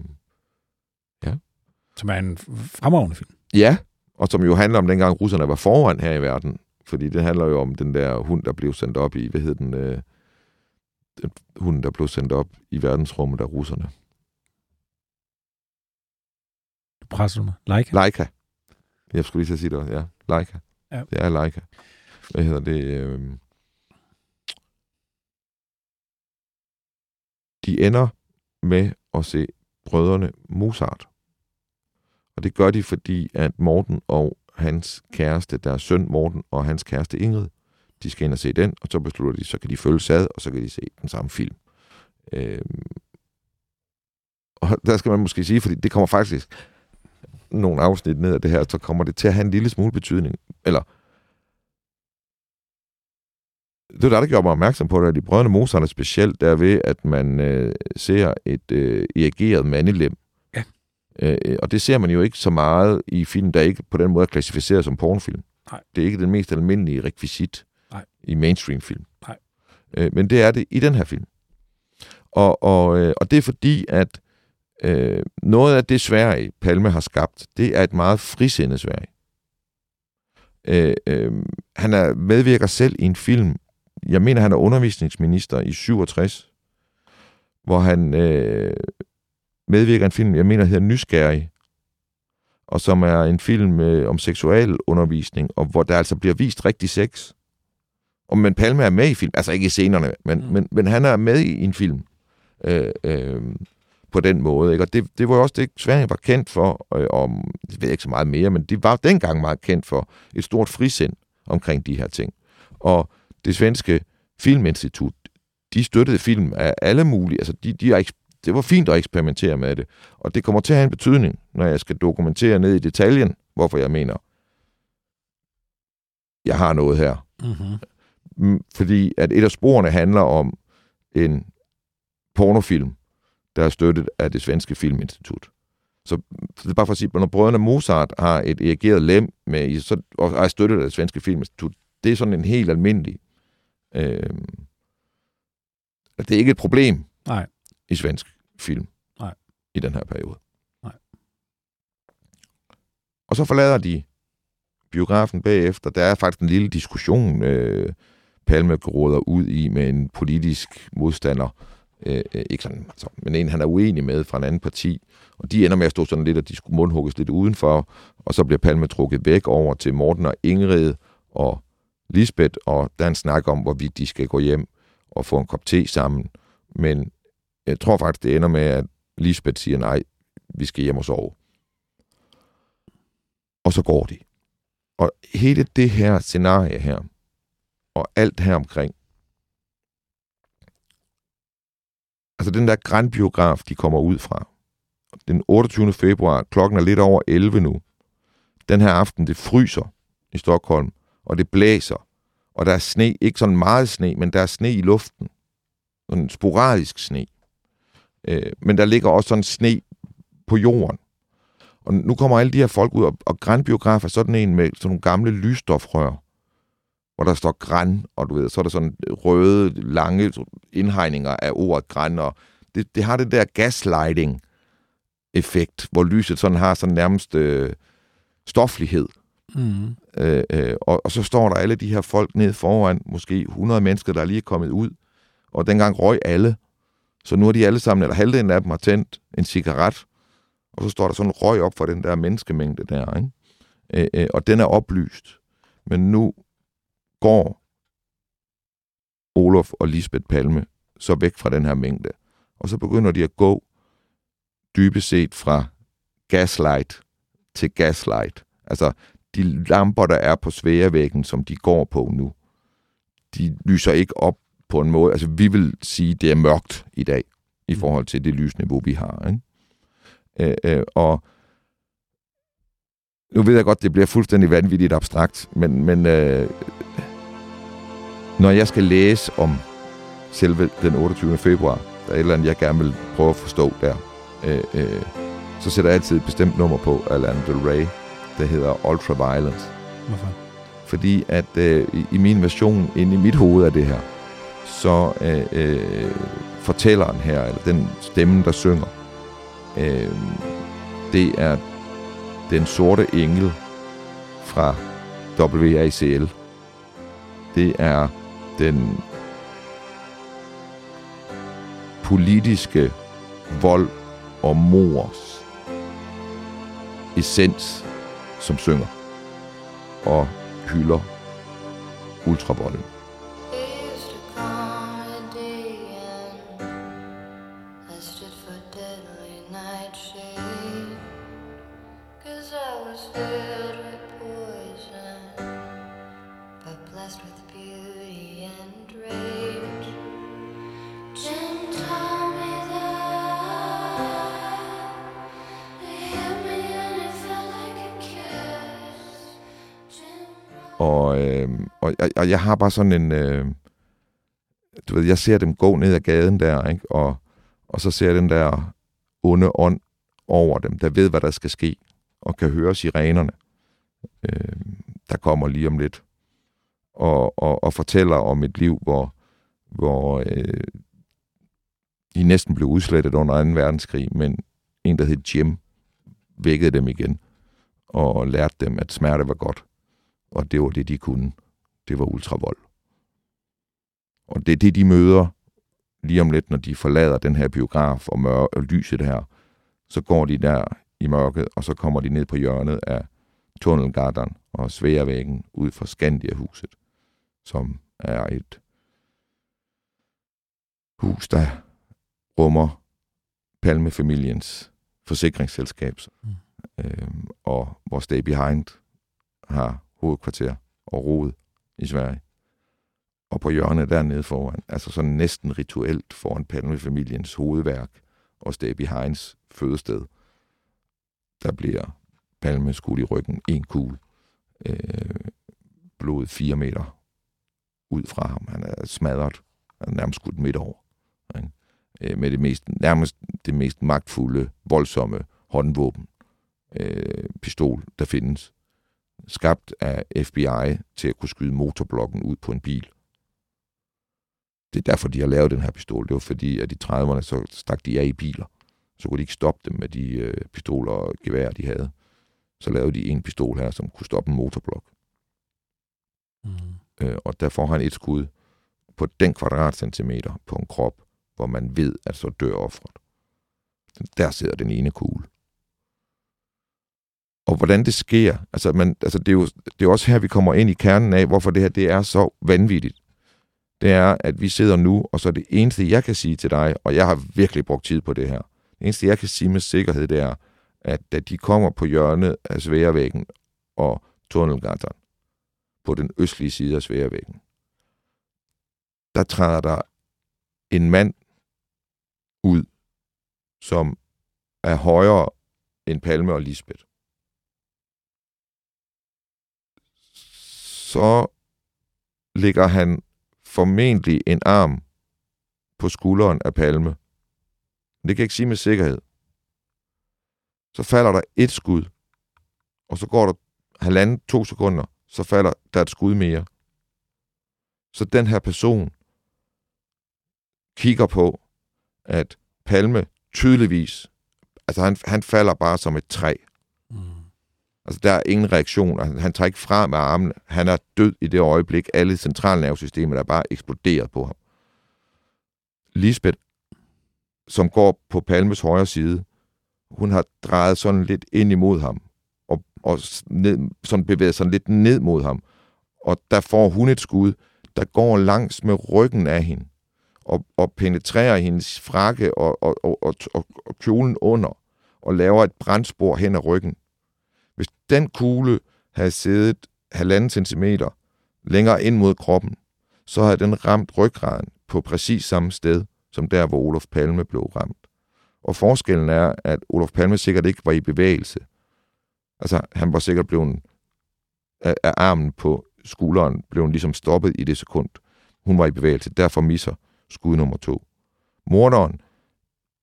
som er en fremragende film. ja, og som jo handler om dengang russerne var foran her i verden. Fordi det handler jo om den der hund, der blev sendt op i, hvad hed den, øh, den hund, der blev sendt op i verdensrummet af russerne. Du presser mig. Like. Leica. Jeg skulle lige at sige det også. Ja, Leica. Ja. Det er Leica. Hvad hedder det? Øh... De ender med at se brødrene Mozart. Og det gør de, fordi at Morten og hans kæreste, deres søn Morten og hans kæreste Ingrid, de skal ind og se den, og så beslutter de, så kan de følge sad, og så kan de se den samme film. Øh, og der skal man måske sige, fordi det kommer faktisk nogle afsnit ned af det her, så kommer det til at have en lille smule betydning. Eller, det var der, der gjorde mig opmærksom på det, at de brødrene Mozart er specielt derved, at man øh, ser et øh, erigeret mandelem. Ja. Øh, og det ser man jo ikke så meget i film, der ikke på den måde er klassificeret som pornofilm. Nej. Det er ikke den mest almindelige rekvisit Nej. i mainstream-film. Nej. Øh, men det er det i den her film. Og, og, øh, og det er fordi, at øh, noget af det Sverige, Palme har skabt, det er et meget frisindet Sverige. Øh, øh, han er medvirker selv i en film, jeg mener, han er undervisningsminister i 67, hvor han øh, medvirker i en film, jeg mener, hedder Nysgerrig, og som er en film øh, om seksuel undervisning, og hvor der altså bliver vist rigtig sex. Og men Palme er med i film, altså ikke i scenerne, men, mm. men, men han er med i en film øh, øh, på den måde. Ikke? Og det, det var jo også det, Sverige var kendt for, øh, om, jeg ved ikke så meget mere, men de var dengang meget kendt for et stort frisind omkring de her ting. Og det svenske filminstitut, de støttede film af alle mulige, altså de, de er, det var fint at eksperimentere med det, og det kommer til at have en betydning, når jeg skal dokumentere ned i detaljen, hvorfor jeg mener, jeg har noget her. Mm-hmm. Fordi at et af sporene handler om en pornofilm, der er støttet af det svenske filminstitut. Så det er bare for at sige, at når brødrene Mozart har et erigeret lem med, så, og er støttet af det svenske filminstitut, det er sådan en helt almindelig øh, det er ikke et problem Nej. i svensk film Nej. i den her periode. Nej. Og så forlader de biografen bagefter, der er faktisk en lille diskussion, øh, Palme råder ud i med en politisk modstander, øh, øh, ikke sådan, altså, men en, han er uenig med fra en anden parti, og de ender med at stå sådan lidt, og de skulle mundhugges lidt udenfor, og så bliver Palme trukket væk over til Morten og Ingrid og Lisbeth, og der er en snak om, hvorvidt de skal gå hjem og få en kop te sammen. Men jeg tror faktisk, det ender med, at Lisbeth siger, nej, vi skal hjem og sove. Og så går de. Og hele det her scenarie her, og alt her omkring, altså den der grandbiograf, de kommer ud fra, den 28. februar, klokken er lidt over 11 nu, den her aften, det fryser i Stockholm, og det blæser, og der er sne, ikke sådan meget sne, men der er sne i luften. Sådan sporadisk sne. Øh, men der ligger også sådan sne på jorden. Og nu kommer alle de her folk ud, og, og Grænbiograf er sådan en med sådan nogle gamle lysstofrør, hvor der står græn, og du ved, så er der sådan røde, lange indhegninger af ordet græn, og det, det har det der gaslighting-effekt, hvor lyset sådan har sådan nærmest øh, stoflighed. Mm. Øh, øh, og, og så står der alle de her folk ned foran, måske 100 mennesker, der er lige kommet ud, og dengang røg alle. Så nu er de alle sammen, eller halvdelen af dem har tændt en cigaret, og så står der sådan røg op for den der menneskemængde der, ikke? Øh, øh, og den er oplyst. Men nu går Olof og Lisbeth Palme så væk fra den her mængde. Og så begynder de at gå dybest set fra gaslight til gaslight. Altså, de lamper, der er på sværevæggen, som de går på nu, de lyser ikke op på en måde. Altså, vi vil sige, det er mørkt i dag, i mm. forhold til det lysniveau, vi har. Ikke? Øh, øh, og nu ved jeg godt, det bliver fuldstændig vanvittigt abstrakt, men, men øh, når jeg skal læse om selve den 28. februar, der er et eller andet, jeg gerne vil prøve at forstå der, øh, øh, så sætter jeg altid et bestemt nummer på af Lana Del Rey, der hedder Ultraviolence. Hvorfor? Fordi at øh, i, i min version, inde i mit hoved af det her, så øh, øh, fortælleren her, eller den stemme, der synger, øh, det er den sorte engel fra WACL. Det er den politiske vold og mors essens som synger og hylder ultravolden. Og, jeg har bare sådan en... Øh, du ved, jeg ser dem gå ned ad gaden der, ikke? Og, og så ser jeg den der onde ånd over dem, der ved, hvad der skal ske, og kan høre sirenerne, øh, der kommer lige om lidt, og, og, og fortæller om et liv, hvor, hvor øh, de næsten blev udslettet under 2. verdenskrig, men en, der hed Jim, vækkede dem igen, og lærte dem, at smerte var godt og det var det, de kunne. Det var ultravold. Og det er det, de møder lige om lidt, når de forlader den her biograf og, mør- og lyset her. Så går de der i mørket, og så kommer de ned på hjørnet af Tunnelgarderen og Sværvæggen ud for Skandia-huset, som er et hus, der rummer Palmefamiliens forsikringsselskab, mm. øhm, og hvor Stay Behind har hovedkvarter og rod i Sverige. Og på hjørnet dernede foran, altså sådan næsten rituelt foran Palmefamiliens hovedværk og Stabby Behinds fødested, der bliver Palme skudt i ryggen en kugle. Øh, blod fire meter ud fra ham. Han er smadret. Han er nærmest skudt midt over. Ikke? Øh, med det mest, nærmest det mest magtfulde, voldsomme håndvåben, øh, pistol, der findes skabt af FBI til at kunne skyde motorblokken ud på en bil. Det er derfor, de har lavet den her pistol. Det var fordi, at i 30'erne så stak de af i biler. Så kunne de ikke stoppe dem med de øh, pistoler og geværer, de havde. så lavede de en pistol her, som kunne stoppe en motorblok. Mm. Øh, og der får han et skud på den kvadratcentimeter på en krop, hvor man ved, at så dør offret. Der sidder den ene kugle. Og hvordan det sker, altså, man, altså det, er jo, det er også her, vi kommer ind i kernen af, hvorfor det her det er så vanvittigt. Det er, at vi sidder nu, og så det eneste, jeg kan sige til dig, og jeg har virkelig brugt tid på det her, det eneste, jeg kan sige med sikkerhed, det er, at da de kommer på hjørnet af Sværvæggen og Tunnelgatan, på den østlige side af Sværvæggen, der træder der en mand ud, som er højere end Palme og Lisbeth. Så ligger han formentlig en arm på skulderen af Palme. Det kan jeg ikke sige med sikkerhed. Så falder der et skud, og så går der halvanden, to sekunder, så falder der et skud mere. Så den her person kigger på, at Palme tydeligvis, altså han, han falder bare som et træ. Altså der er ingen reaktion, han, han tager ikke fra med armen, han er død i det øjeblik, alle centralnervesystemer er bare eksploderet på ham. Lisbeth, som går på Palmes højre side, hun har drejet sådan lidt ind imod ham, og, og ned, sådan bevæget sig lidt ned mod ham. Og der får hun et skud, der går langs med ryggen af hende, og, og penetrerer hendes frakke og, og, og, og, og, og kjolen under, og laver et brandspor hen ad ryggen. Hvis den kugle havde siddet halvanden centimeter længere ind mod kroppen, så havde den ramt ryggraden på præcis samme sted, som der, hvor Olof Palme blev ramt. Og forskellen er, at Olof Palme sikkert ikke var i bevægelse. Altså, han var sikkert blevet af, af armen på skulderen, blev ligesom stoppet i det sekund. Hun var i bevægelse, derfor misser skud nummer to. Morderen,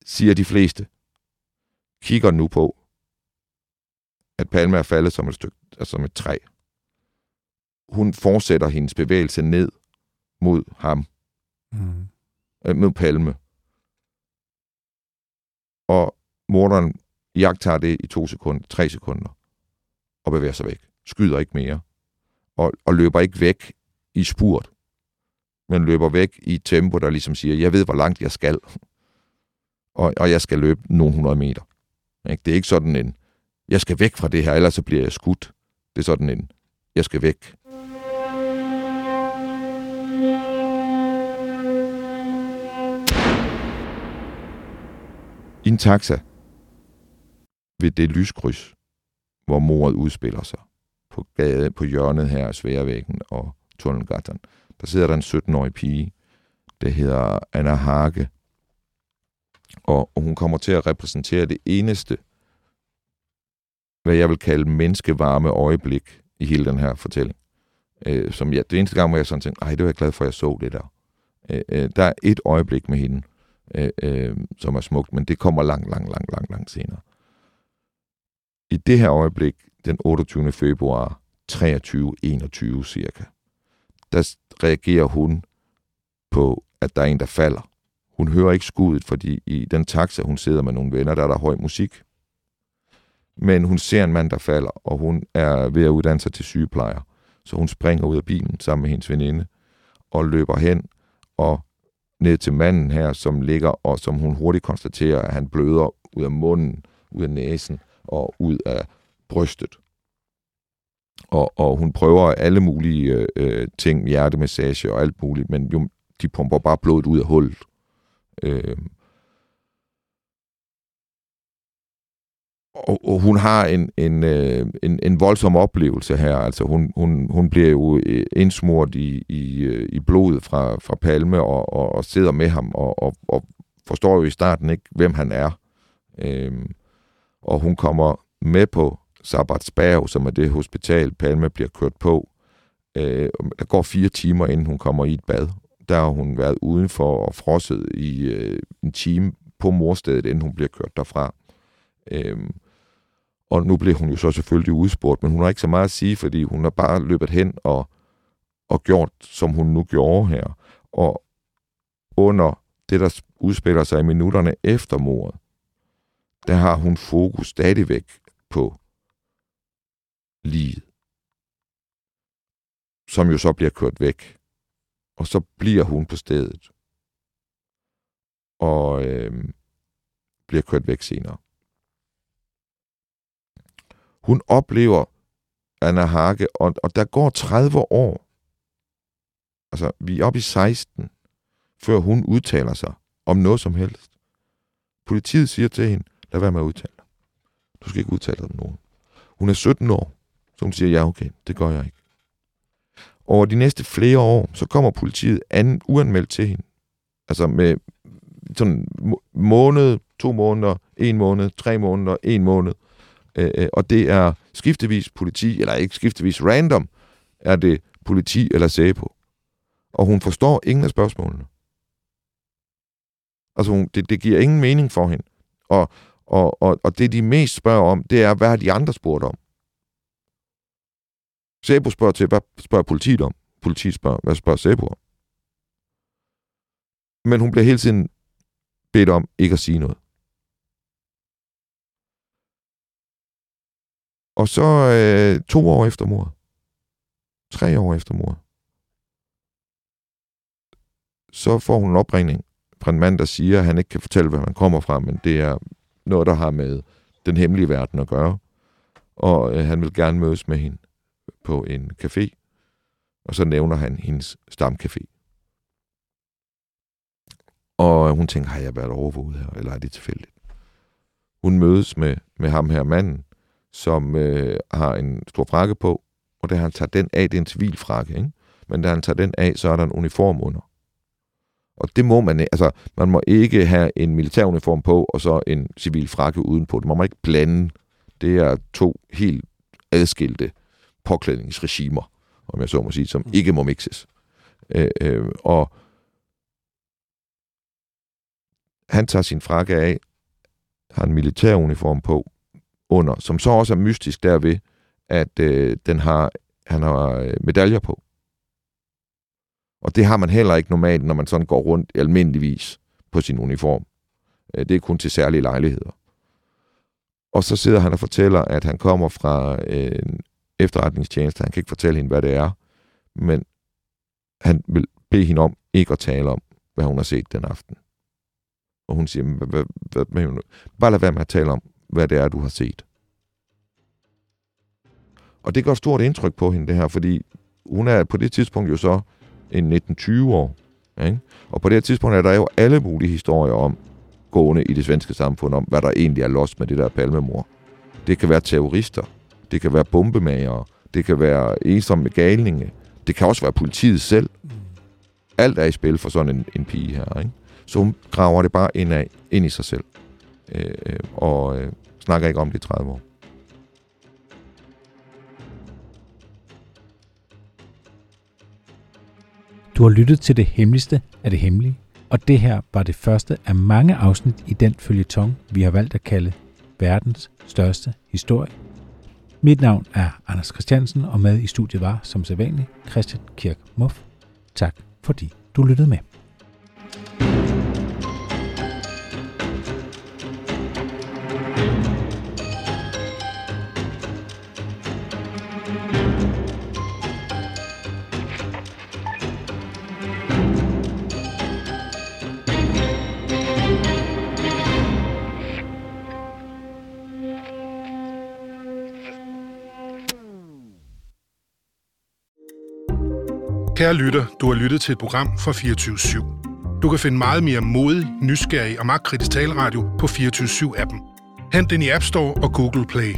siger de fleste, kigger nu på, at Palme er faldet som et, stykke, altså som et træ. Hun fortsætter hendes bevægelse ned mod ham, Mm. øh, mod Palme. Og morderen jagter det i to sekunder, tre sekunder, og bevæger sig væk. Skyder ikke mere. Og, og løber ikke væk i spurt, men løber væk i et tempo, der ligesom siger, jeg ved, hvor langt jeg skal. Og, og jeg skal løbe nogle hundrede meter. Ikke? Det er ikke sådan en, jeg skal væk fra det her, ellers så bliver jeg skudt. Det er sådan en, jeg skal væk. I en taxa ved det lyskryds, hvor mordet udspiller sig på, gade, på hjørnet her af Sværvæggen og Tunnelgatan, der sidder der en 17-årig pige, der hedder Anna Hage, og, og hun kommer til at repræsentere det eneste, hvad jeg vil kalde menneskevarme øjeblik i hele den her fortælling. Øh, som jeg, det eneste gang, hvor jeg sådan tænkte, ej, det var jeg glad for, at jeg så det der. Øh, øh, der er et øjeblik med hende, øh, øh, som er smukt, men det kommer langt, langt, langt, langt, langt senere. I det her øjeblik, den 28. februar 23-21 cirka, der reagerer hun på, at der er en, der falder. Hun hører ikke skuddet, fordi i den taxa, hun sidder med nogle venner, der er der høj musik. Men hun ser en mand, der falder, og hun er ved at uddanne sig til sygeplejer. Så hun springer ud af bilen sammen med hendes veninde og løber hen og ned til manden her, som ligger, og som hun hurtigt konstaterer, at han bløder ud af munden, ud af næsen og ud af brystet. Og, og hun prøver alle mulige øh, ting, hjertemassage og alt muligt, men jo, de pumper bare blodet ud af hullet. Øh, og, og hun har en, en, øh, en, en voldsom oplevelse her. Altså hun, hun, hun bliver jo øh, indsmurt i, i, øh, i blodet fra, fra Palme og, og, og sidder med ham og, og, og forstår jo i starten ikke, hvem han er. Øhm, og hun kommer med på Sabbatsberg, som er det hospital, Palme bliver kørt på. Øh, der går fire timer, inden hun kommer i et bad. Der har hun været udenfor og frosset i øh, en time på morstedet, inden hun bliver kørt derfra. Øhm, og nu blev hun jo så selvfølgelig udspurgt, men hun har ikke så meget at sige, fordi hun har bare løbet hen og, og gjort, som hun nu gjorde her. Og under det, der udspiller sig i minutterne efter mordet, der har hun fokus stadigvæk på livet. Som jo så bliver kørt væk. Og så bliver hun på stedet. Og øh, bliver kørt væk senere. Hun oplever Anna Hage, og, og der går 30 år. Altså, vi er oppe i 16, før hun udtaler sig om noget som helst. Politiet siger til hende, lad være med at udtale dig. Du skal ikke udtale dig om nogen. Hun er 17 år, så hun siger, ja okay, det gør jeg ikke. Over de næste flere år, så kommer politiet anden uanmeldt til hende. Altså med sådan måned, to måneder, en måned, tre måneder, en måned. Øh, øh, og det er skiftevis politi, eller ikke skiftevis random, er det politi eller SEPO. Og hun forstår ingen af spørgsmålene. Altså, hun, det, det giver ingen mening for hende. Og, og, og, og det, de mest spørger om, det er, hvad har de andre spurgt om? Sæbo spørger til, hvad spørger politiet om? Politiet spørger, hvad spørger Sæbo om? Men hun bliver hele tiden bedt om ikke at sige noget. Og så øh, to år efter mor. Tre år efter mor. Så får hun en opringning fra en mand, der siger, at han ikke kan fortælle, hvor han kommer fra, men det er noget, der har med den hemmelige verden at gøre. Og øh, han vil gerne mødes med hende på en café, og så nævner han hendes stamcafé. Og øh, hun tænker, har jeg været overvåget her, eller er det tilfældigt? Hun mødes med, med ham her manden, som øh, har en stor frakke på, og da han tager den af, det er en civil frakke, ikke? men da han tager den af, så er der en uniform under. Og det må man, altså, man må ikke have en militæruniform på, og så en civil frakke udenpå. Det må man ikke blande. Det er to helt adskilte påklædningsregimer, om jeg så må sige, som mm. ikke må mixes. Øh, øh, og han tager sin frakke af, har en militæruniform på under, som så også er mystisk derved, at øh, den har, han har øh, medaljer på. Og det har man heller ikke normalt, når man sådan går rundt almindeligvis på sin uniform. Øh, det er kun til særlige lejligheder. Og så sidder han og fortæller, at han kommer fra øh, en efterretningstjeneste. Han kan ikke fortælle hende, hvad det er, men han vil bede hende om ikke at tale om, hvad hun har set den aften. Og hun siger, hvad, hvad, hvad, bare lad være med at tale om, hvad det er, du har set. Og det gør stort indtryk på hende, det her, fordi hun er på det tidspunkt jo så en 19-20 år. Ikke? Og på det her tidspunkt er der jo alle mulige historier om gående i det svenske samfund, om hvad der egentlig er lost med det der palmemor. Det kan være terrorister, det kan være bombemagere, det kan være ensomme galninge, det kan også være politiet selv. Alt er i spil for sådan en, en pige her. Ikke? Så hun graver det bare ind, af, ind i sig selv. Øh, og øh, snakker ikke om det i 30 år. Du har lyttet til det hemmeligste af det hemmelige, og det her var det første af mange afsnit i den følgetong, vi har valgt at kalde verdens største historie. Mit navn er Anders Christiansen, og med i studiet var, som sædvanligt, Christian Kirk Muff. Tak fordi du lyttede med. Kære lytter, du har lyttet til et program fra 24 /7. Du kan finde meget mere modig, nysgerrig og magtkritisk taleradio på 24 7 appen Hent den i App Store og Google Play.